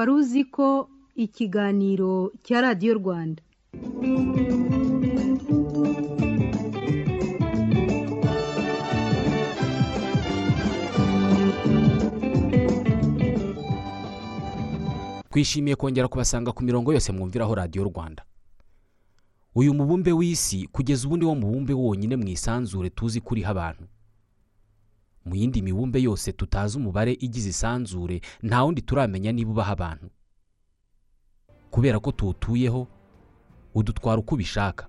wari uzi ko ikiganiro cya radiyo rwanda. Twishimiye kongera kubasanga ku mirongo yose mwumviraho radiyo rwanda. Uyu mubumbe w'isi kugeza ubu ni wo mubumbe wonyine mu isanzure tuzi ko uriho abantu. Mu yindi mibumbe yose tutazi umubare igize isanzure nta wundi turamenya niba ubaho abantu. Kubera ko tuwutuyeho udutwara uko ubishaka.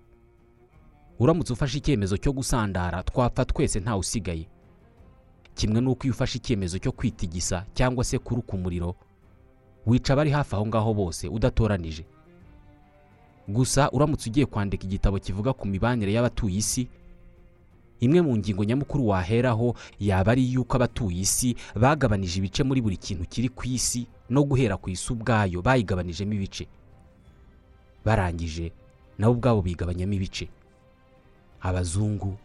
Uramutse ufashe icyemezo cyo gusandara twapfa twese ntawe usigaye kimwe n'uko iyo ufashe icyemezo cyo kwitigisa cyangwa se kuruka umuriro wica abari hafi aho ngaho bose udatoranije. Gusa uramutse ugiye kwandika igitabo kivuga ku mibanire y'abatuye isi imwe mu ngingo nyamukuru waheraho yaba ari iy'uko abatuye isi bagabanije ibice muri buri kintu kiri ku isi no guhera ku isi ubwayo bayigabanijemo ibice. Barangije nabo ubwabo bigabanyamo ibice. Abazungu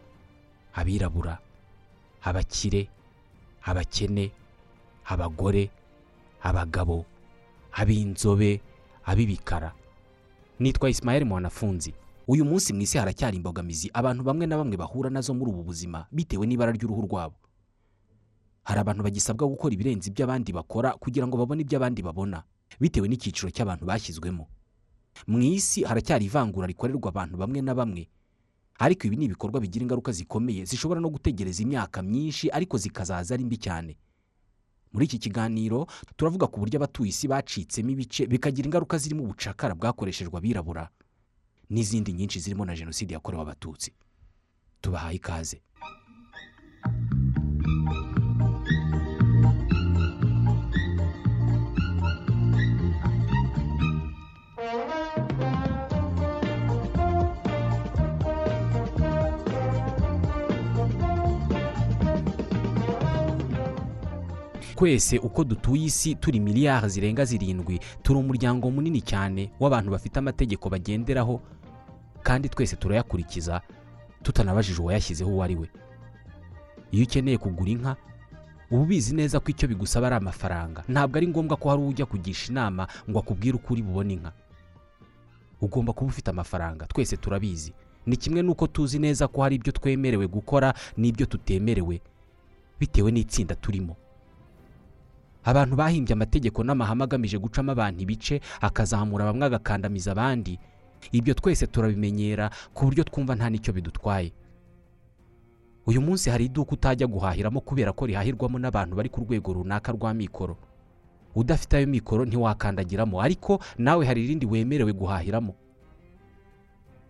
abirabura abakire abakene abagore abagabo ab'inzobe ab'ibikara. Nitwa Ismael mwanafunzi. Uyu munsi mu isi haracyari imbogamizi abantu bamwe na bamwe bahura na zo muri ubu buzima bitewe n'ibara ry'uruhu rwabo. Hari abantu bagisabwa gukora ibirenze ibyo abandi bakora kugira ngo babone ibyo abandi babona bitewe n'icyiciro cy'abantu bashyizwemo. Mu isi haracyari ivangura rikorerwa abantu bamwe na bamwe ariko ibi ni ibikorwa bigira ingaruka zikomeye zishobora no gutegereza imyaka myinshi ariko zikazaza ari mbi cyane. Muri iki kiganiro turavuga ku buryo abatuye isi bacitsemo ibice bikagira ingaruka zirimo ubucakara bwakoreshejwe abirabura. N'izindi nyinshi zirimo na jenoside yakorewe abatutsi. Tubahaye ikaze. Twese uko dutuye isi turi miliyari zirenga zirindwi turi umuryango munini cyane w'abantu bafite amategeko bagenderaho kandi twese turayakurikiza tutanabajije uwayashyizeho uwo ari we. Iyo ukeneye kugura inka uba ubizi neza ko icyo bigusaba ari amafaranga. Ntabwo ari ngombwa ko hari ujya kugisha inama ngo akubwire uko uri bubone inka. Ugomba kuba ufite amafaranga twese turabizi. Ni kimwe n'uko tuzi neza ko hari ibyo twemerewe gukora n'ibyo tutemerewe bitewe n'itsinda turimo. Abantu bahimbye amategeko n'amahame agamije gucamo abantu ibice akazamura bamwe agakandamiza abandi ibyo twese turabimenyera ku buryo twumva nta n'icyo bidutwaye. Uyu munsi hari iduka utajya guhahiramo kubera ko rihahirwamo n'abantu bari ku rwego runaka rwa mikoro. Udafite ayo mikoro ntiwakandagiramo ariko nawe hari irindi wemerewe guhahiramo.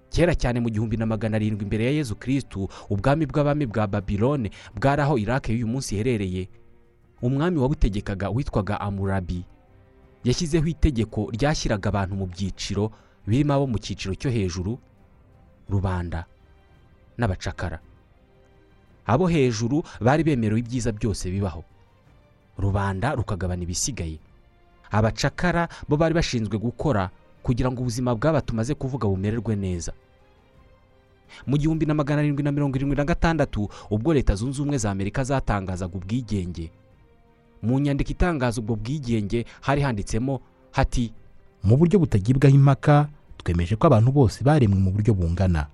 Kera cyane mu gihumbi na magana arindwi imbere ya yezu kirisitu ubwami bw'abami bwa babilone bwari aho irake y'uyu munsi iherereye. Umwami wabutegekaga witwaga amurabi. Yashyizeho itegeko ryashyiraga abantu mu byiciro birimo abo mu cyiciro cyo hejuru rubanda n'abacakara. Abo hejuru bari bemerewe ibyiza byose bibaho. Rubanda rukagabana ibisigaye. Abacakara bo bari bashinzwe gukora kugira ngo ubuzima bw'aba tumaze kuvuga bumererwe neza. Mu gihumbi na magana arindwi na mirongo irindwi na gatandatu ubwo leta zunze ubumwe za amerika zatangazaga ubwigenge. Mu nyandiko itangaza ubwo bwigenge hari handitsemo hati mu buryo butagibwaho impaka twemeje ko abantu bose baremwe mu buryo bungana.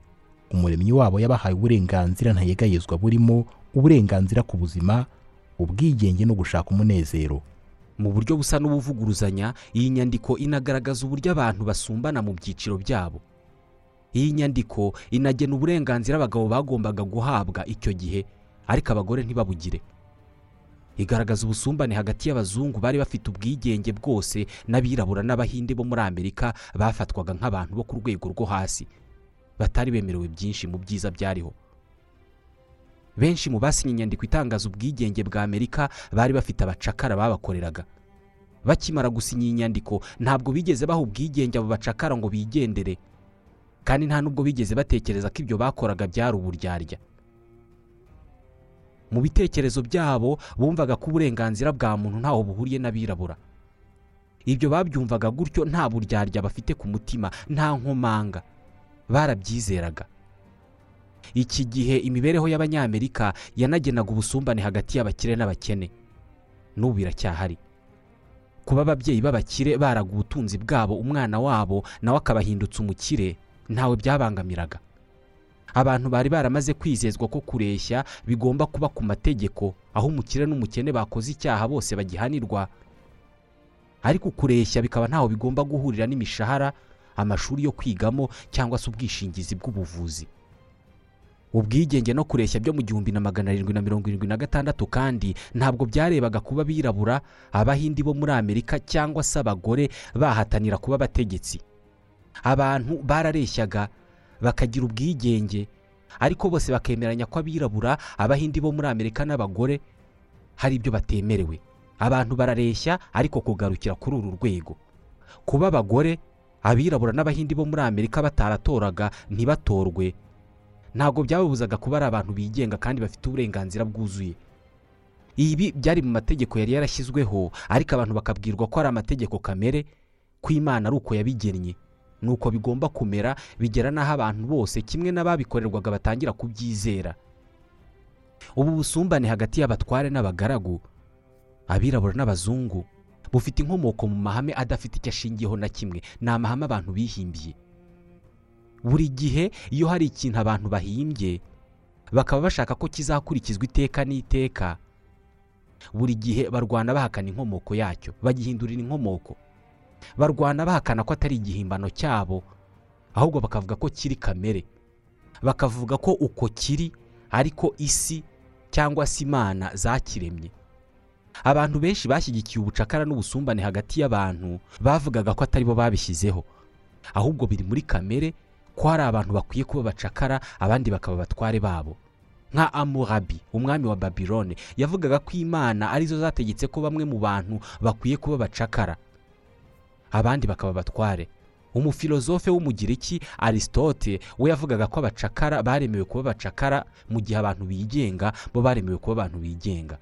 Umuremyi wabo yabahaye uburenganzira ntayegayezwa burimo uburenganzira ku buzima ubwigenge no gushaka umunezero. Mu buryo busa n'ubuvuguruzanya iyi nyandiko inagaragaza uburyo abantu basumbana mu byiciro byabo. Iyi nyandiko inagena uburenganzira abagabo bagombaga guhabwa icyo gihe ariko abagore ntibabugire. Igaragaza ubusumbane hagati y'abazungu bari bafite ubwigenge bwose n'abirabura n'abahinde bo muri amerika bafatwaga nk'abantu bo ku rwego rwo hasi. Batari bemerewe byinshi mu byiza byariho. Benshi mu basinye inyandiko itangaza ubwigenge bwa amerika bari bafite abacakara babakoreraga. Bakimara gusinya iyi nyandiko ntabwo bigeze baha ubwigenge abo bacakara ngo bigendere. Kandi nta nubwo bigeze batekereza ko ibyo bakoraga byari uburyarya. Mu bitekerezo byabo bumvaga ko uburenganzira bwa muntu ntaho buhuriye n'abirabura. Ibyo babyumvaga gutyo nta buryarya bafite ku mutima nta nkomanga. Barabyizeraga. Iki gihe imibereho y'abanyamerika yanagenaga ubusumbane hagati y'abakire n'abakene. N'ubu biracyahari kuba ababyeyi b'abakire baraga ubutunzi bwabo umwana wabo nawe akabahindutsa umukire ntawe byabangamiraga. Abantu bari baramaze kwizezwa ko kureshya bigomba kuba ku mategeko aho umukire n'umukene bakoze icyaha bose bagihanirwa. Ariko kureshya bikaba ntaho bigomba guhurira n'imishahara amashuri yo kwigamo cyangwa se ubwishingizi bw'ubuvuzi. Ubwigenge no kureshya byo mu gihumbi na magana arindwi na mirongo irindwi na gatandatu kandi ntabwo byarebaga kuba abirabura abahindi bo muri amerika cyangwa se abagore bahatanira kuba abategetsi abantu barareshyaga bakagira ubwigenge. Ariko bose bakemeranya ko abirabura abahindi bo muri amerika n'abagore hari ibyo batemerewe. Abantu barareshya ariko kugarukira kuri uru rwego. Kuba abagore abirabura n'abahindi bo muri amerika bataratoraga ntibatorwe. Ntabwo byababuzaga kuba ari abantu bigenga kandi bafite uburenganzira bwuzuye. Ibi byari mu mategeko yari yarashyizweho ariko abantu bakabwirwa ko ari amategeko kamere ko imana ari uko yabigennye. Uko bigomba kumera bigera n'aho abantu bose kimwe n'ababikorerwaga batangira kubyizera. Ubu busumbane hagati y'abatware n'abagaragu abirabura n'abazungu bufite inkomoko mu mahame adafite icyo ashingiyeho na kimwe. Ni amahame abantu bihimbiye. Buri gihe iyo hari ikintu abantu bahimbye bakaba bashaka ko kizakurikizwa iteka n'iteka. Buri gihe barwana bahakana inkomoko yacyo bagihindurira inkomoko. Barwana bahakana ko atari igihimbano cyabo ahubwo bakavuga ko kiri kamere. Bakavuga ko uko kiri ariko isi cyangwa se imana zakiremye. Abantu benshi bashyigikiye ubucakara n'ubusumbane hagati y'abantu bavugaga ko atari bo babishyizeho. Ahubwo biri muri kamere ko hari abantu bakwiye kuba bacakara abandi bakaba abatware babo. Nka amurabi umwami wa babilone yavugaga ko imana ari zo zategetse ko bamwe mu bantu bakwiye kuba bacakara. Abandi bakaba abatware. Umufilozofe w'umugiriki arisitote we yavugaga ko abacakara baremewe kuba bacakara mu gihe abantu bigenga bo baremewe kuba abantu bigenga.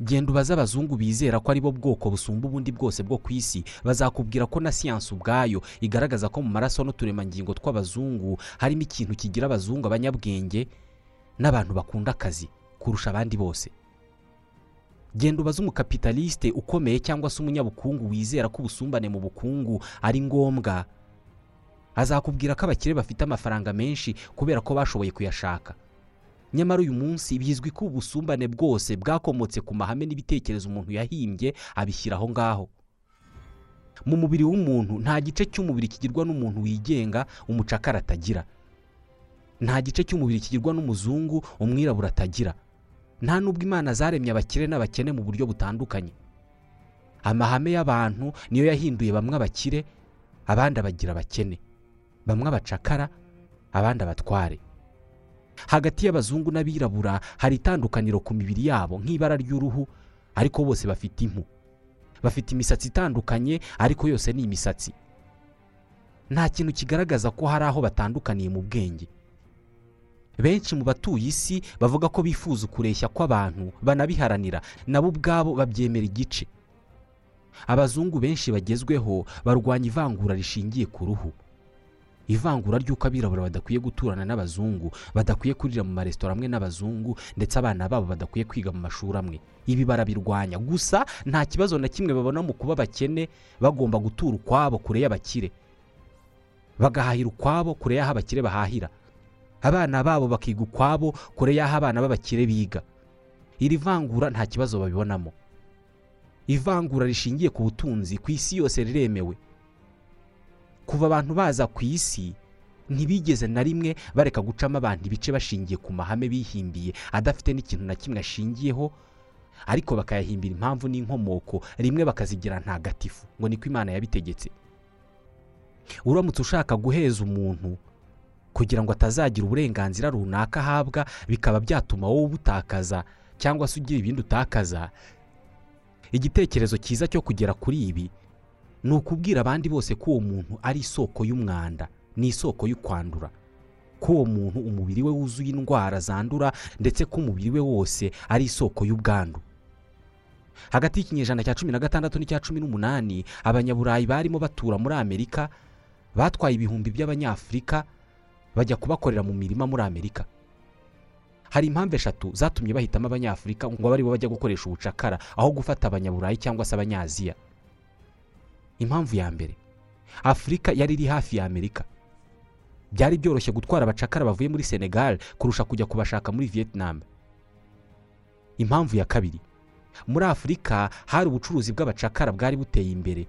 Genda ubaze abazungu bizera ko ari bo bwoko busumba ubundi bwose bwo ku isi. Bazakubwira ko na siyansi ubwayo igaragaza ko mu maraso n'uturemangingo tw'abazungu harimo ikintu kigira abazungu abanyabwenge n'abantu bakunda akazi kurusha abandi bose. Genda ubaze umukapitalisite ukomeye cyangwa se umunyabukungu wizera ko ubusumbane mu bukungu ari ngombwa. Azakubwira ko abakire bafite amafaranga menshi kubera ko bashoboye kuyashaka. Nyamara uyu munsi bizwi ko ubusumbane bwose bwakomotse ku mahame n'ibitekerezo umuntu yahimbye abishyira aho ngaho. Mu mubiri w'umuntu nta gice cy'umubiri kigirwa n'umuntu wigenga umucakara atagira. Nta gice cy'umubiri kigirwa n'umuzungu umwirabura atagira. Nta n'ubwo imana zaremye abakire n'abakene mu buryo butandukanye. Amahame y'abantu niyo yahinduye bamwe abakire abandi abagira abakene. Bamwe abacakara abandi abatware. Hagati y'abazungu n'abirabura hari itandukaniro ku mibiri yabo nk'ibara ry'uruhu ariko bose bafite impu. Bafite imisatsi itandukanye ariko yose ni imisatsi. Nta kintu kigaragaza ko hari aho batandukaniye mu bwenge. Benshi mu batuye isi bavuga ko bifuza ukureshya kw'abantu banabiharanira nabo ubwabo babyemera igice. Abazungu benshi bagezweho barwanya ivangura rishingiye ku ruhu. Ivangura ry'uko abirabura badakwiye guturana n'abazungu badakwiye kurira mu maresitora amwe n'abazungu ndetse abana babo badakwiye kwiga mu mashuri amwe. Ibi barabirwanya. Gusa nta kibazo na kimwe babona mu kuba abakene bagomba gutura ukwabo kure y'abakire. Bagahahira ukwabo kure y'aho abakire bahahira. Abana babo bakiga ukwabo kure y'aho abana b'abakire biga. Iri vangura nta kibazo babibonamo. Ivangura rishingiye ku butunzi ku isi yose riremewe. Kuva abantu baza ku isi ntibigeze na rimwe bareka gucamo abantu ibice bashingiye ku mahame bihimbiye adafite n'ikintu na kimwe ashingiyeho ariko bakayahimbira impamvu n'inkomoko rimwe bakazigira ntagatifu ngo niko imana yabitegetse. Uramutse ushaka guheza umuntu kugira ngo atazagira uburenganzira runaka ahabwa bikaba byatuma wowe ubutakaza cyangwa se ugira ibindi utakaza. Igitekerezo cyiza cyo kugera kuri ibi ni ukubwira abandi bose ko uwo muntu ari isoko y'umwanda ni isoko y'ukwandura ko uwo muntu umubiri we wuzuye indwara zandura ndetse ko umubiri we wose ari isoko y'ubwandu. Hagati y'ikinyejana cya cumi na gatandatu n'icya cumi n'umunani abanyaburayi barimo batura muri amerika batwaye ibihumbi by'abanyafurika bajya kubakorera mu mirima muri amerika. Hari impamvu eshatu zatumye bahitamo abanyafurika ngo abe ari bo bajya gukoresha ubucakara aho gufata abanyaburayi cyangwa se abanyaziya. Impamvu ya mbere afurika yari iri hafi ya amerika. Byari byoroshye gutwara abacakara bavuye muri senegal kurusha kujya kubashaka muri vietnam. Impamvu ya kabiri muri afurika hari ubucuruzi bw'abacakara bwari buteye imbere.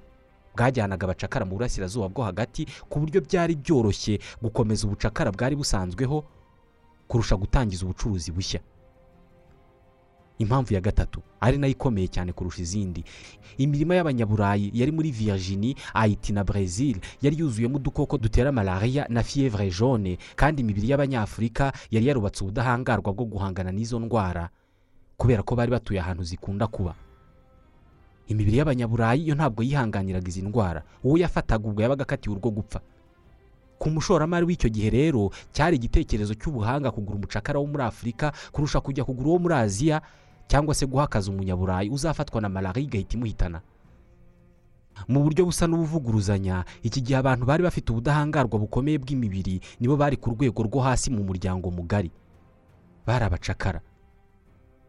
Bwajyanaga abacakara mu burasirazuba bwo hagati ku buryo byari byoroshye gukomeza ubucakara bwari busanzweho kurusha gutangiza ubucuruzi bushya. Impamvu ya gatatu ari na yo ikomeye cyane kurusha izindi. Imirima y'abanyaburayi yari muri Virginie Haiti na Brazil yari yuzuyemo udukoko dutera malariya na fievre jaune kandi imibiri y'abanyafurika yari yarubatse ubudahangarwa bwo guhangana n'izo ndwara kubera ko bari batuye ahantu zikunda kuba. Imibiri y'abanyaburayi yo ntabwo yihanganiraga izi ndwara. Uwo yafataga ubwo yabaga akatiwe urwo gupfa. Ku mushoramari w'icyo gihe rero cyari igitekerezo cy'ubuhanga kugura umucakara wo muri afurika kurusha kujya kugura uwo muri aziya cyangwa se guha akazi umunyaburayi uzafatwa na malariya igahita imuhitana. Mu buryo busa n'ubuvuguruzanya iki gihe abantu bari bafite ubudahangarwa bukomeye bw'imibiri nibo bari ku rwego rwo hasi mu muryango mugari. Bari abacakara.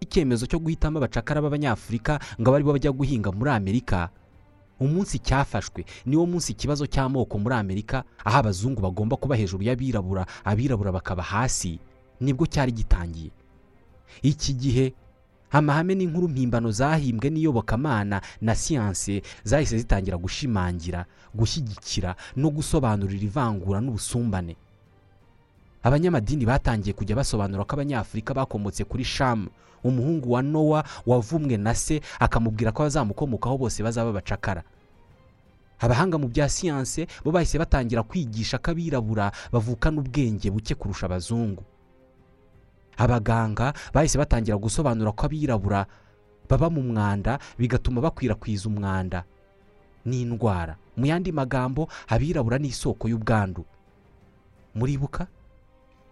Icyemezo cyo guhitamo abacakara b'abanyafurika ngo abe ari bo bajya guhinga muri amerika. Umunsi cyafashwe. Niwo munsi ikibazo cy'amoko muri amerika aho abazungu bagomba kuba hejuru y'abirabura abirabura bakaba hasi. Nibwo cyari gitangiye. Iki gihe amahame n'inkuru mpimbano zahimbwe n'iyobokamana na siyanse zahise zitangira gushimangira gushyigikira no gusobanurira ivangura n'ubusumbane. Abanyamadini batangiye kujya basobanura ko abanyafurika bakomotse kuri shamu umuhungu wa nowa wavumwe na se akamubwira ko abazamukomokaho bose bazaba bacakara. Abahanga mu bya siyanse bo bahise batangira kwigisha ko abirabura bavukana ubwenge buke kurusha abazungu. Abaganga bahise batangira gusobanura ko abirabura baba mu mwanda bigatuma bakwirakwiza umwanda n'indwara. Mu yandi magambo abirabura ni isoko y'ubwandu. Muribuka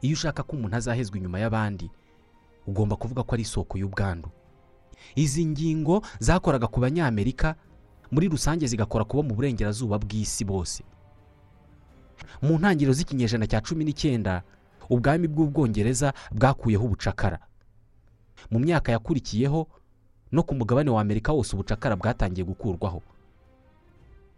iyo ushaka ko umuntu azahezwa inyuma y'abandi ugomba kuvuga ko ari isoko y'ubwandu. Izi ngingo zakoraga ku banyamerika muri rusange zigakora kuba mu burengerazuba bw'isi bose. Mu ntangiriro z'ikinyejana cya cumi n'icyenda ubwami bw'ubwongereza bwakuyeho ubucakara. Mu myaka yakurikiyeho no ku mugabane wa amerika wose ubucakara bwatangiye gukurwaho.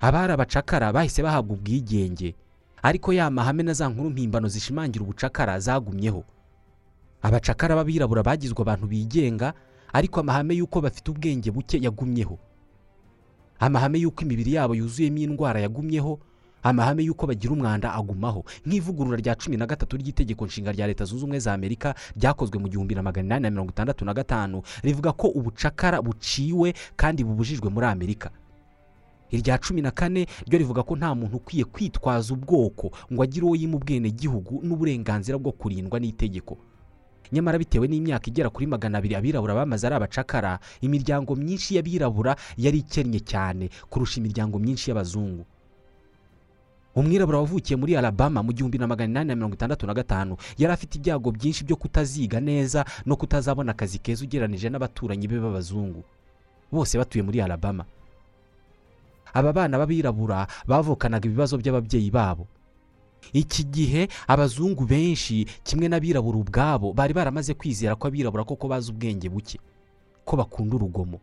Abari abacakara bahise bahabwa ubwigenge ariko ya mahame na za nkuru mpimbano zishimangira ubucakara zagumyeho. Abacakara b'abirabura bagizwe abantu bigenga ariko amahame y'uko bafite ubwenge buke yagumyeho. Amahame y'uko imibiri yabo yuzuyemo indwara yagumyeho amahame y'uko bagira umwanda agumaho. Nk'ivugurura rya cumi na gatatu ry'itegeko nshinga rya leta zunze ubumwe za amerika ryakozwe mu gihumbi na magana inani na mirongo itandatu na gatanu rivuga ko ubucakara buciwe kandi bubujijwe muri amerika. Irya cumi na kane ryo rivuga ko nta muntu ukwiye kwitwaza ubwoko ngo agire uwo yima ubwenegihugu n'uburenganzira bwo kurindwa n'itegeko. Nyamara bitewe n'imyaka igera kuri magana abiri abirabura bamaze ari abacakara imiryango myinshi y'abirabura yari ikennye cyane kurusha imiryango myinshi y'abazungu. Umwirabura wavukiye muri alabama mu gihumbi na magana inani na mirongo itandatu na gatanu yari afite ibyago byinshi byo kutaziga neza no kutazabona akazi keza ugereranije n'abaturanyi be b'abazungu. Bose batuye muri alabama. Aba bana b'abirabura bavukanaga ibibazo by'ababyeyi babo. Iki gihe abazungu benshi kimwe n'abirabura ubwabo bari baramaze kwizera ko abirabura koko bazi ubwenge buke ko bakunda urugomo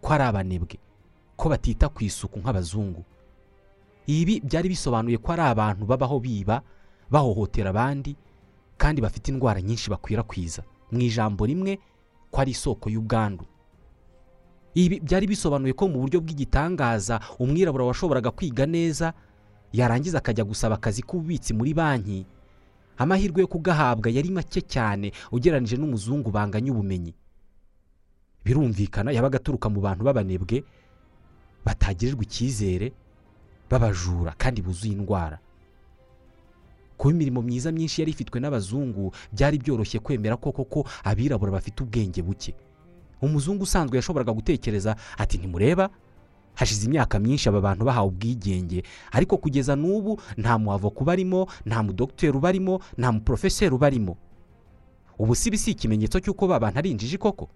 ko ari abanebwe ko batita ku isuku nk'abazungu. Ibi byari bisobanuye ko ari abantu babaho biba bahohotera abandi kandi bafite indwara nyinshi bakwirakwiza. Mu ijambo rimwe ko ari isoko y'ubwandu. Ibi byari bisobanuye ko mu buryo bw'igitangaza umwirabura washoboraga kwiga neza yarangiza akajya gusaba akazi k'ububitsi muri banki. Amahirwe yo kugahabwa yari make cyane ugereranyije n'umuzungu banganya ubumenyi. Birumvikana yabaga aturuka mu bantu b'abanebwe batagirirwa icyizere b'abajura kandi buzuye indwara. Kuba imirimo myiza myinshi yari ifitwe n'abazungu byari byoroshye kwemera ko koko abirabura bafite ubwenge buke. Umuzungu usanzwe yashoboraga gutekereza ati ntimureba hashize imyaka myinshi aba bantu bahawe ubwigenge. Ariko kugeza n'ubu nta muhavoka ubarimo nta mudogiteri ubarimo nta muporofeseri ubarimo. Ubu si ikimenyetso cy'uko ba bantu ari injiji koko?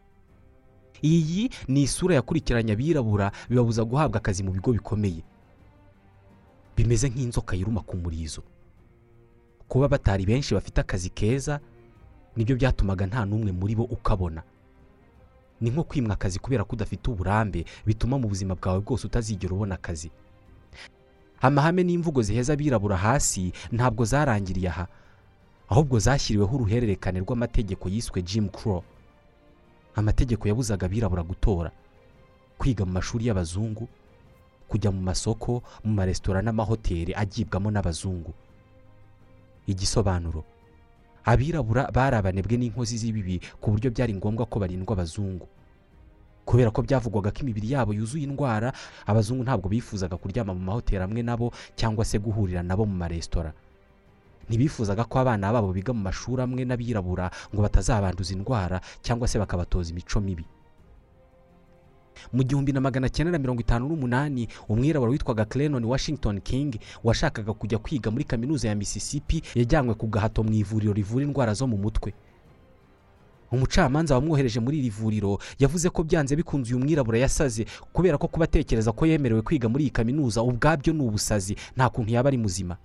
Iyi ni isura yakurikiranye abirabura bibabuza guhabwa akazi mu bigo bikomeye. Bimeze nk'inzoka yiruma ku murizo. Kuba batari benshi bafite akazi keza ni byo byatumaga nta n'umwe muri bo ukabona. Ni nko kwimwa akazi kubera ko udafite uburambe bituma mu buzima bwawe bwose utazigera ubona akazi. Amahame n'imvugo ziheza abirabura hasi ntabwo zarangiriye aha ahubwo zashyiriweho uruhererekane rw'amategeko yiswe Jim Crow. Amategeko yabuzaga abirabura gutora kwiga mu mashuri y'abazungu kujya mu masoko mu maresitora n'amahoteli agibwamo n'abazungu. Igisobanuro abirabura bari abanebwe n'inkozi z'ibibi ku buryo byari ngombwa ko barindwa abazungu. Kubera ko byavugwaga ko imibiri yabo yuzuye indwara abazungu ntabwo bifuzaga kuryama mu mahoteli amwe nabo cyangwa se guhurira nabo mu maresitora. Ntibifuzaga ko abana babo biga mu mashuri amwe n'abirabura ngo batazabanduza indwara cyangwa se bakabatoza imico mibi. Mu gihumbi na magana cyenda na mirongo itanu n'umunani umwirabura witwaga Clennon Washington King washakaga kujya kwiga muri kaminuza ya Mississippi yajyanywe ku gahato mu ivuriro rivura indwara zo mu mutwe. Umucamanza wamwohereje muri iri vuriro yavuze ko byanze bikunze uyu mwirabura yasaze kubera ko kuba atekereza ko yemerewe kwiga muri iyi kaminuza ubwabyo ni ubusazi nta kuntu yaba ari muzima.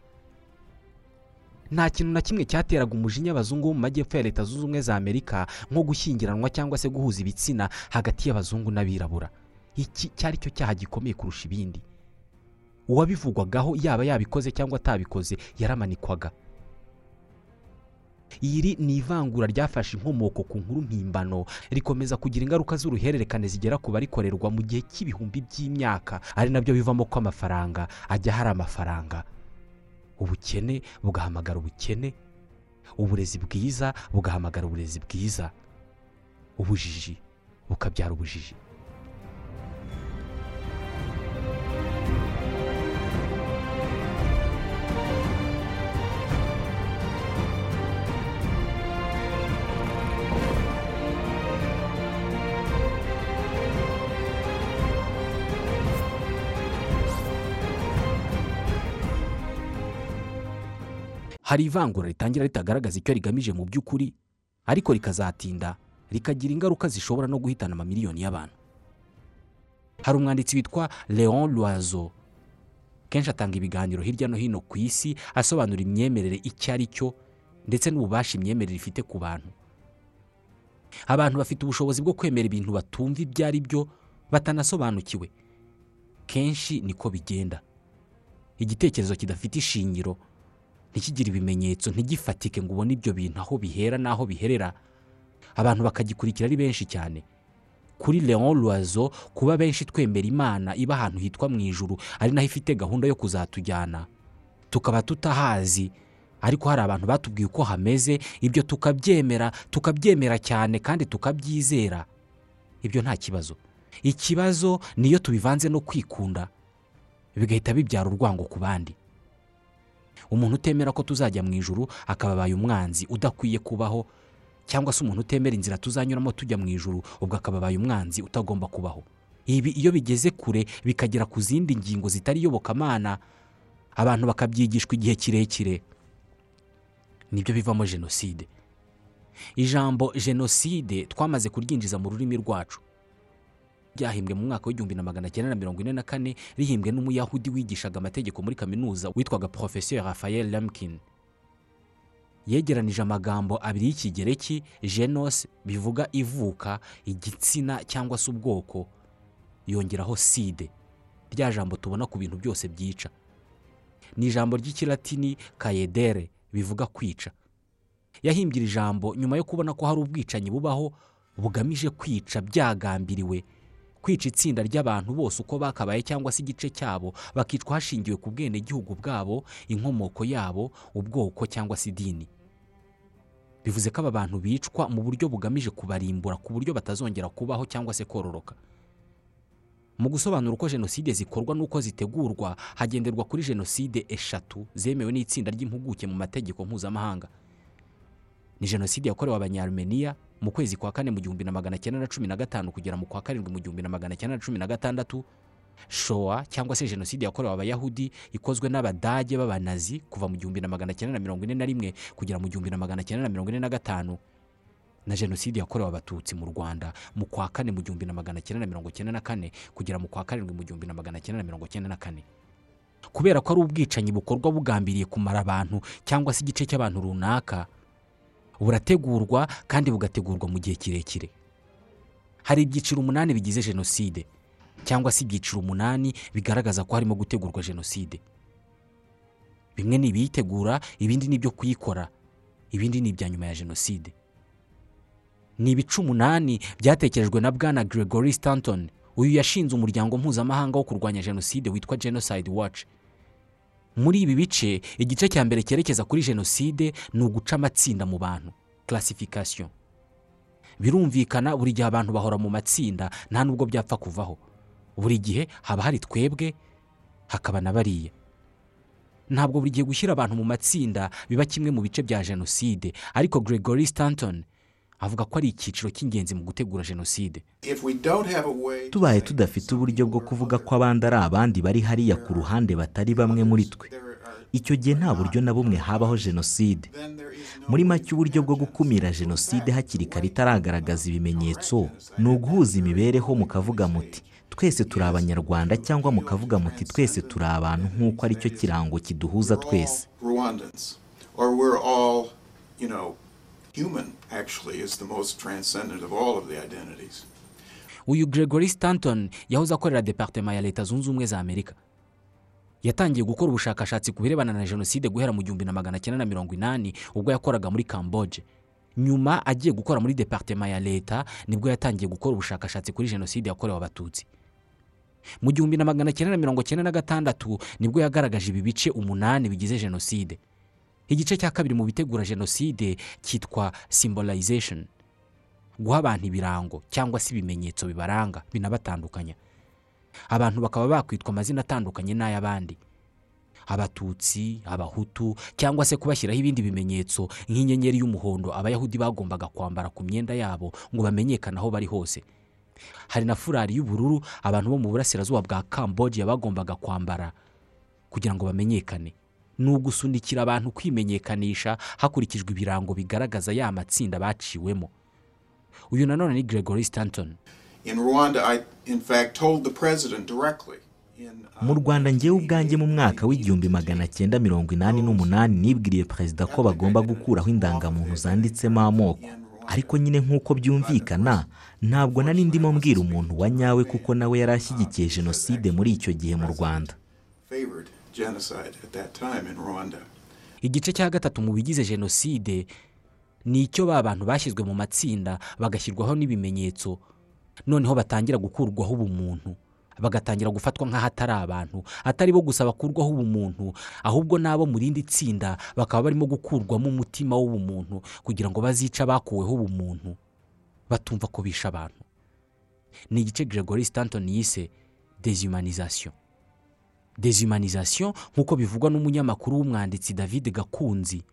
Nta kintu na kimwe cyateraga umujinya abazungu bo mu majyepfo ya leta zunze ubumwe za amerika nko gushyingiranwa cyangwa se guhuza ibitsina hagati y'abazungu n'abirabura. Iki cyari cyo cyaha gikomeye kurusha ibindi. Uwabivugwagaho yaba yabikoze cyangwa atabikoze yaramanikwaga. Iri ni ivangura ryafashe inkomoko ku nkuru mpimbano rikomeza kugira ingaruka z'uruhererekane zigera ku barikorerwa mu gihe cy'ibihumbi by'imyaka ari na byo bivamo ko amafaranga ajya hari amafaranga. Ubukene bugahamagara ubukene uburezi bwiza bugahamagara uburezi bwiza ubujiji bukabyara ubujiji. Hari ivangura ritangira ritagaragaza icyo rigamije mu by'ukuri ariko rikazatinda rikagira ingaruka zishobora no guhitana amamiliyoni y'abantu. Hari umwanditsi witwa leon loiseau kenshi atanga ibiganiro hirya no hino ku isi asobanura imyemerere icyo ari cyo ndetse n'ububasha imyemerere ifite ku bantu. Abantu bafite ubushobozi bwo kwemera ibintu batumva ibyo ari byo batanasobanukiwe. Kenshi niko bigenda. Igitekerezo kidafite ishingiro. Ntikigire ibimenyetso ntigifatike ngo ubone ibyo bintu aho bihera n'aho biherera. Abantu bakagikurikira ari benshi cyane. Kuri leon loiseau kuba benshi twemera imana iba ahantu hitwa mu ijuru ari naho ifite gahunda yo kuzatujyana. Tukaba tutahazi ariko hari abantu batubwiye uko hameze ibyo tukabyemera tukabyemera cyane kandi tukabyizera. Ibyo nta kibazo. Ikibazo niyo tubivanze no kwikunda bigahita bibyara urwango ku bandi. Umuntu utemera ko tuzajya mu ijuru akaba abaye umwanzi udakwiye kubaho cyangwa se umuntu utemera inzira tuzanyuramo tujya mu ijuru ubwo akaba abaye umwanzi utagomba kubaho. Ibi iyo bigeze kure bikagera ku zindi ngingo zitari iyobokamana abantu bakabyigishwa igihe kirekire. Nibyo bivamo jenoside. Ijambo jenoside twamaze kuryinjiza mu rurimi rwacu. Ryahimbwe mu mwaka w'igihumbi na magana cyenda na mirongo ine na kane rihimbwe n'umuyahudi wigishaga amategeko muri kaminuza witwaga porofesiyo rafael lamkin yegeranije amagambo abiri y'ikigereki genos bivuga ivuka igitsina cyangwa se ubwoko yongeraho side rya jambo tubona ku bintu byose byica. Ni ijambo ry'ikilatini kayedere bivuga kwica. Yahimbye iri jambo nyuma yo kubona ko hari ubwicanyi bubaho bugamije kwica byagambiriwe. Kwica itsinda ry'abantu bose uko bakabaye cyangwa se igice cyabo bakicwa hashingiwe ku bwenegihugu bwabo inkomoko yabo ubwoko cyangwa se idini. Bivuze ko aba bantu bicwa mu buryo bugamije kubarimbura ku buryo batazongera kubaho cyangwa se kororoka. Mu gusobanura uko jenoside zikorwa n'uko zitegurwa hagenderwa kuri jenoside eshatu zemewe n'itsinda ry'impuguke mu mategeko mpuzamahanga. Ni jenoside yakorewe abanyarumeniya mu kwezi kwa kane mu gihumbi na magana cyenda na cumi na gatanu kugera mu kwa karindwi mu gihumbi na magana cyenda na cumi na gatandatu. Showa cyangwa se jenoside yakorewe abayahudi ikozwe n'abadage b'abanazi kuva mu gihumbi na magana cyenda na mirongo ine na rimwe kugera mu gihumbi na magana cyenda na mirongo ine na gatanu. Na jenoside yakorewe abatutsi mu rwanda mu kwa kane mu gihumbi na magana cyenda na mirongo cyenda na kane kugera mu kwa karindwi mu gihumbi na magana cyenda na mirongo cyenda na kane. Kubera ko ari ubwicanyi bukorwa bugambiriye kumara abantu cyangwa se igice cy'abantu runaka burategurwa kandi bugategurwa mu gihe kirekire. Hari ibyiciro umunani bigize jenoside cyangwa se ibyiciro umunani bigaragaza ko harimo gutegurwa jenoside. Bimwe ni ibiyitegura ibindi ni ibyo kuyikora ibindi ni ibya nyuma ya jenoside. Ni ibice umunani byatekerejwe na bwana gregory stanton uyu yashinze umuryango mpuzamahanga wo kurwanya jenoside witwa genocide watch. Muri ibi bice igice cya mbere cyerekeza kuri jenoside ni uguca amatsinda mu bantu. Classification. Birumvikana buri gihe abantu bahora mu matsinda nta nubwo byapfa kuvaho. Buri gihe haba hari twebwe hakaba na bariya. Ntabwo buri gihe gushyira abantu mu matsinda biba kimwe mu bice bya jenoside. Ariko gregory stanton avuga ko ari icyiciro cy'ingenzi mu gutegura jenoside. Tubaye tudafite uburyo bwo kuvuga ko abandi ari abandi bari hariya ku ruhande batari bamwe muri twe. Icyo gihe nta buryo na bumwe habaho jenoside. Muri make uburyo bwo gukumira jenoside hakiri kare itaragaragaza ibimenyetso ni uguhuza imibereho mukavuga muti twese turi abanyarwanda cyangwa mukavuga muti twese turi abantu nk'uko ari cyo kirango kiduhuza twese. Human actually is the most transcendent of all of the identities. uyu gregory stanton yahoze akorera departema ya leta zunze ubumwe za amerika. Yatangiye gukora ubushakashatsi ku birebana na jenoside guhera mu gihumbi na magana cyenda na mirongo inani ubwo yakoraga muri kamboje nyuma agiye gukora muri departema ya leta ni bwo yatangiye gukora ubushakashatsi kuri jenoside yakorewe abatutsi. Mu gihumbi na magana cyenda na mirongo cyenda na gatandatu ni bwo yagaragaje ibi bice umunani bigize jenoside. Igice cya kabiri mu bitegura jenoside cyitwa symbolization. Guha abantu ibirango cyangwa se ibimenyetso bibaranga binabatandukanya. Abantu bakaba bakwitwa amazina atandukanye n'ay'abandi. Abatutsi abahutu cyangwa se kubashyiraho ibindi bimenyetso nk'inyenyeri y'umuhondo abayahudi bagombaga kwambara ku myenda yabo ngo bamenyekane aho bari hose. Hari na furari y'ubururu abantu bo mu burasirazuba bwa kambogiya bagombaga kwambara kugira ngo bamenyekane. Ni ugusunikira abantu kwimenyekanisha hakurikijwe ibirango bigaragaza ya matsinda baciwemo. Uyu nanone ni gregory stanton. Uh, mu rwanda ngewe ubwanjye mu mwaka w'igihumbi magana cyenda mirongo inani n'umunani nibwiriye perezida ko bagomba gukuraho indangamuntu zanditsemo amoko. Ariko nyine nk'uko byumvikana ntabwo nari ndimo mbwira umuntu wa nyawe kuko nawe yari ashyigikiye jenoside muri icyo gihe mu rwanda. Genocide at that time in Rwanda. igice cya gatatu mu bigize jenoside ni icyo ba bantu bashyizwe mu matsinda bagashyirwaho n'ibimenyetso. Noneho batangira gukurwaho ubumuntu bagatangira gufatwa nk'aho atari abantu atari bo gusa bakurwaho ubumuntu ahubwo n'abo mu rindi tsinda bakaba barimo gukurwamo umutima w'ubumuntu kugira ngo bazice abakuweho ubumuntu. Batumva ko bishe abantu. Ni igice gregory stanton yise dezumanization dezumanization nk'uko bivugwa n'umunyamakuru w'umwanditsi david gakunzi.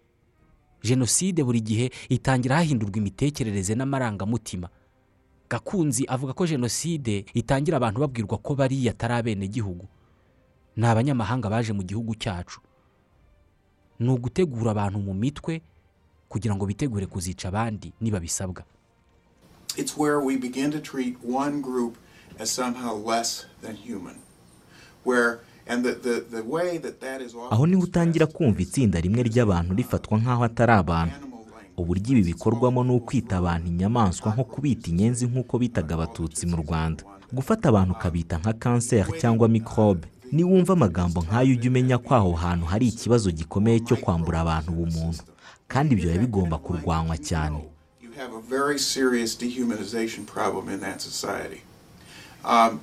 Jenoside buri gihe itangira hahindurwa imitekerereze n'amarangamutima. Gakunzi avuga ko jenoside itangira abantu babwirwa ko bariya atari abenegihugu. Ni abanyamahanga baje mu gihugu cyacu. Ni ugutegura abantu mu mitwe kugira ngo bitegure kuzica abandi niba bisabwa It's where we begin to treat one group as somehow less than human. Where and the, the, the way that that is often aho ni ho utangira kumva itsinda rimwe ry'abantu rifatwa nk'aho atari abantu. uburyo ibi bikorwamo ni ukwita abantu inyamaswa nko kubita inyenzi nk'uko bitaga abatutsi mu rwanda. Gufata abantu ukabita nka kanseri cyangwa mikorobe niwumva amagambo nk'ayo ujye umenya ko aho hantu hari ikibazo gikomeye cyo kwambura abantu ubumuntu. Kandi ibyo biba bigomba kurwanywa cyane. Um,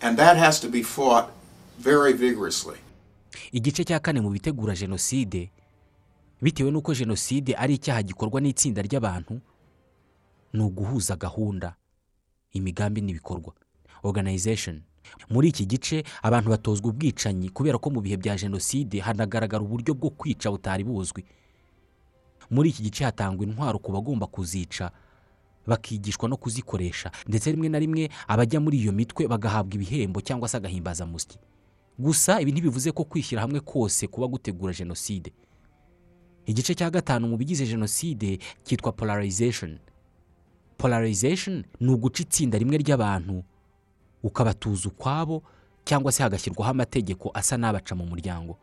and that has to be fought very vigorously. igice cya kane mu bitegura jenoside bitewe n'uko jenoside ari icyaha gikorwa n'itsinda ry'abantu ni uguhuza gahunda. Imigambi n'ibikorwa. Organization. Muri iki gice abantu batozwa ubwicanyi kubera ko mu bihe bya jenoside hanagaragara uburyo bwo kwica butari buzwi. Muri iki gice hatangwa intwaro ku bagomba kuzica bakigishwa no kuzikoresha. Ndetse rimwe na rimwe abajya muri iyo mitwe bagahabwa ibihembo cyangwa se agahimbazamusyi. Gusa ibi ntibivuze ko kwishyira hamwe kose kuba gutegura jenoside. Igice cya gatanu mu bigize jenoside cyitwa polarization. Polarization ni uguca itsinda rimwe ry'abantu ukabatuza ukwabo cyangwa se hagashyirwaho amategeko asa n'abaca mu muryango.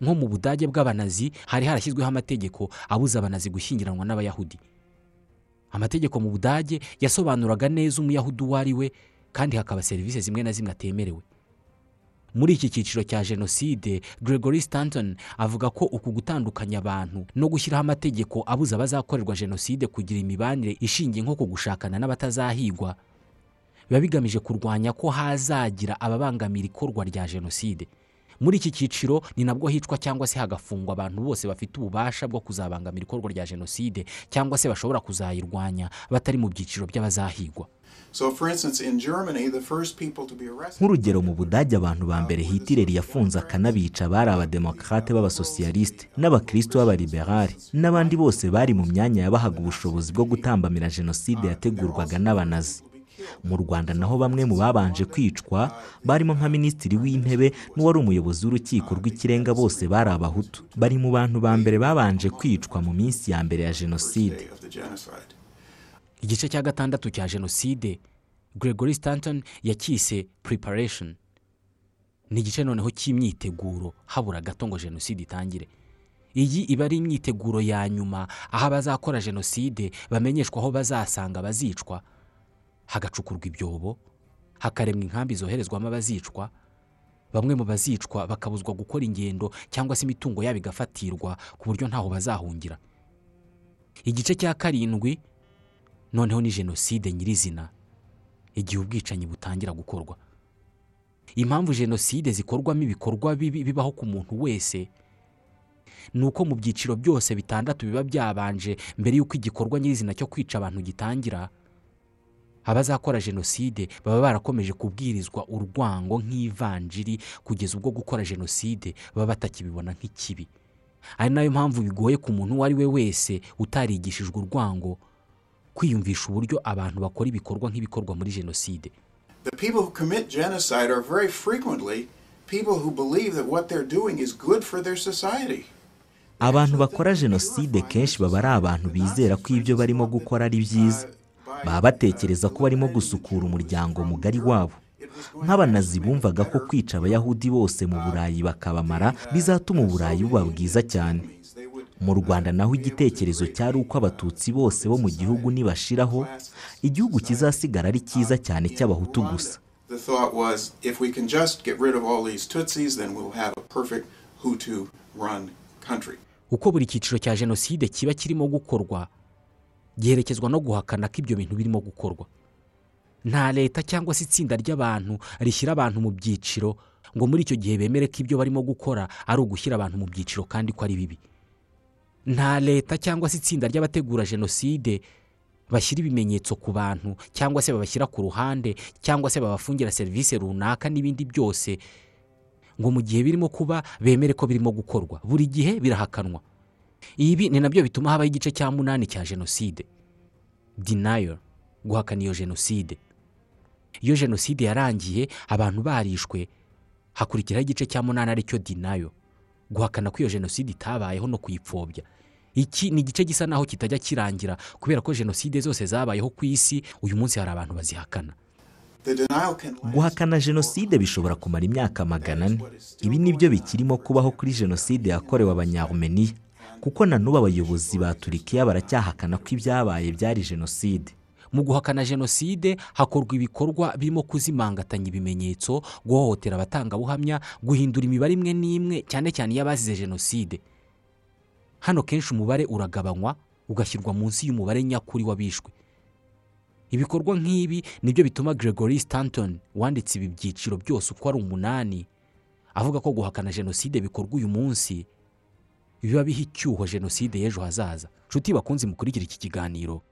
Nko mu budage bw'abanazi hari harashyizweho amategeko abuza abanazi gushyingiranwa n'abayahudi. Amategeko mu budage yasobanuraga neza umuyahudi uwo ari we kandi hakaba serivisi zimwe na zimwe atemerewe. Muri iki cyiciro cya jenoside gregory stanton avuga ko uku gutandukanya abantu no gushyiraho amategeko abuza abazakorerwa jenoside kugira imibanire ishingiye nko ku gushakana n'abatazahigwa. Biba bigamije kurwanya ko hazagira ababangamira ikorwa rya jenoside. Muri iki cyiciro ni nabwo hicwa cyangwa se hagafungwa abantu bose bafite ububasha bwo kuzabangamira ikorwa rya jenoside cyangwa se bashobora kuzayirwanya batari mu byiciro by'abazahigwa. Nk'urugero mu budage abantu ba mbere hitireri yafunze akanabica bari abademokarate b'abasosiyalisite n'abakristo b'abaliberali. N'abandi bose bari mu myanya yabahaga ubushobozi bwo gutambamira jenoside yategurwaga n'abanazi. Mu rwanda naho bamwe mu babanje kwicwa barimo nka minisitiri w'intebe n'uwari umuyobozi w'urukiko rw'ikirenga bose bari abahutu. Bari mu bantu ba mbere babanje kwicwa mu minsi ya mbere ya jenoside Day of the genocide. Igice cya gatandatu cya jenoside gregory stanton yacyise preparation. Ni igice noneho cy'imyiteguro habura gato ngo jenoside itangire. Iyi iba ari imyiteguro ya nyuma aho abazakora jenoside bamenyeshwa aho bazasanga abazicwa. Hagacukurwa ibyobo hakaremwa inkambi zoherezwamo abazicwa. Bamwe mu bazicwa bakabuzwa gukora ingendo cyangwa se imitungo yabo igafatirwa ku buryo ntaho bazahungira. Igice cya karindwi noneho ni jenoside nyirizina. Igihe ubwicanyi butangira gukorwa. Impamvu jenoside zikorwamo ibikorwa bibi bibaho ku muntu wese ni uko mu byiciro byose bitandatu biba byabanje mbere y'uko igikorwa nyirizina cyo kwica abantu gitangira abazakora jenoside baba barakomeje kubwirizwa urwango nk'ivanjiri kugeza ubwo gukora jenoside baba batakibibona nk'ikibi. Ari na yo mpamvu bigoye ku muntu uwo ari we wese utarigishijwe urwango kwiyumvisha uburyo abantu bakora ibikorwa nk'ibikorwa muri jenoside. The people who commit genocide are very frequently people who believe that what they're doing is good for their society. abantu bakora jenoside kenshi baba ari abantu bizera ko ibyo barimo gukora ari byiza. Baba batekereza ko barimo gusukura umuryango mugari wabo. Nk'abanazi bumvaga ko kwica abayahudi bose mu burayi bakabamara bizatuma uburayi buba bwiza cyane. Mu rwanda naho igitekerezo cyari uko abatutsi bose bo mu gihugu nibashiraho igihugu kizasigara ari cyiza cyane cy'abahutu gusa. Uko buri cyiciro cya jenoside kiba kirimo gukorwa giherekezwa no guhakana ko ibyo bintu birimo gukorwa. Nta leta cyangwa se itsinda ry'abantu rishyira abantu mu byiciro ngo muri icyo gihe bemere ko ibyo barimo gukora ari ugushyira abantu mu byiciro kandi ko ari bibi. Nta leta cyangwa se itsinda ry'abategura jenoside bashyira ibimenyetso ku bantu cyangwa se babashyira ku ruhande cyangwa se babafungira serivisi runaka n'ibindi byose ngo mu gihe birimo kuba bemere ko birimo gukorwa. Buri gihe birahakanwa. Ibi ni na byo bituma habaho igice cya munani cya jenoside. Denial. Guhakana iyo jenoside. Iyo jenoside yarangiye abantu barishwe hakurikiraho igice cya munani ari cyo denial. Guhakana ko iyo jenoside itabayeho no kuyipfobya. Iki ni igice gisa naho kitajya kirangira kubera ko jenoside zose zabayeho ku isi uyu munsi hari abantu bazihakana. Guhakana jenoside bishobora kumara imyaka magana ane. Ibi ni byo bikirimo kubaho kuri jenoside yakorewe abanyarumeniya kuko na n'ubu abayobozi ba turikiya baracyahakana ko ibyabaye byari jenoside. Mu guhakana jenoside hakorwa ibikorwa birimo kuzimangatanya ibimenyetso guhohotera abatangabuhamya guhindura imibare imwe n'imwe cyane cyane iy'abazize jenoside. Hano kenshi umubare uragabanywa ugashyirwa munsi y'umubare nyakuri w'abishwe. Ibikorwa nk'ibi ni byo bituma gregory stanton wanditse ibi byiciro byose uko ari umunani avuga ko guhakana jenoside bikorwa uyu munsi biba biha icyuho jenoside y'ejo hazaza. Nshuti bakunze mukurikira iki kiganiro.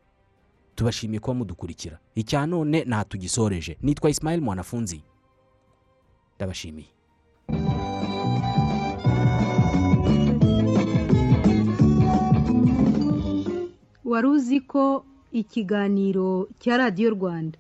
Tubashimiye kuba mudukurikira. Icya none nta tugisoreje nitwa Ismail mwanafunzi. Ndabashimiye. Wari uzi ko ikiganiro cya radiyo rwanda?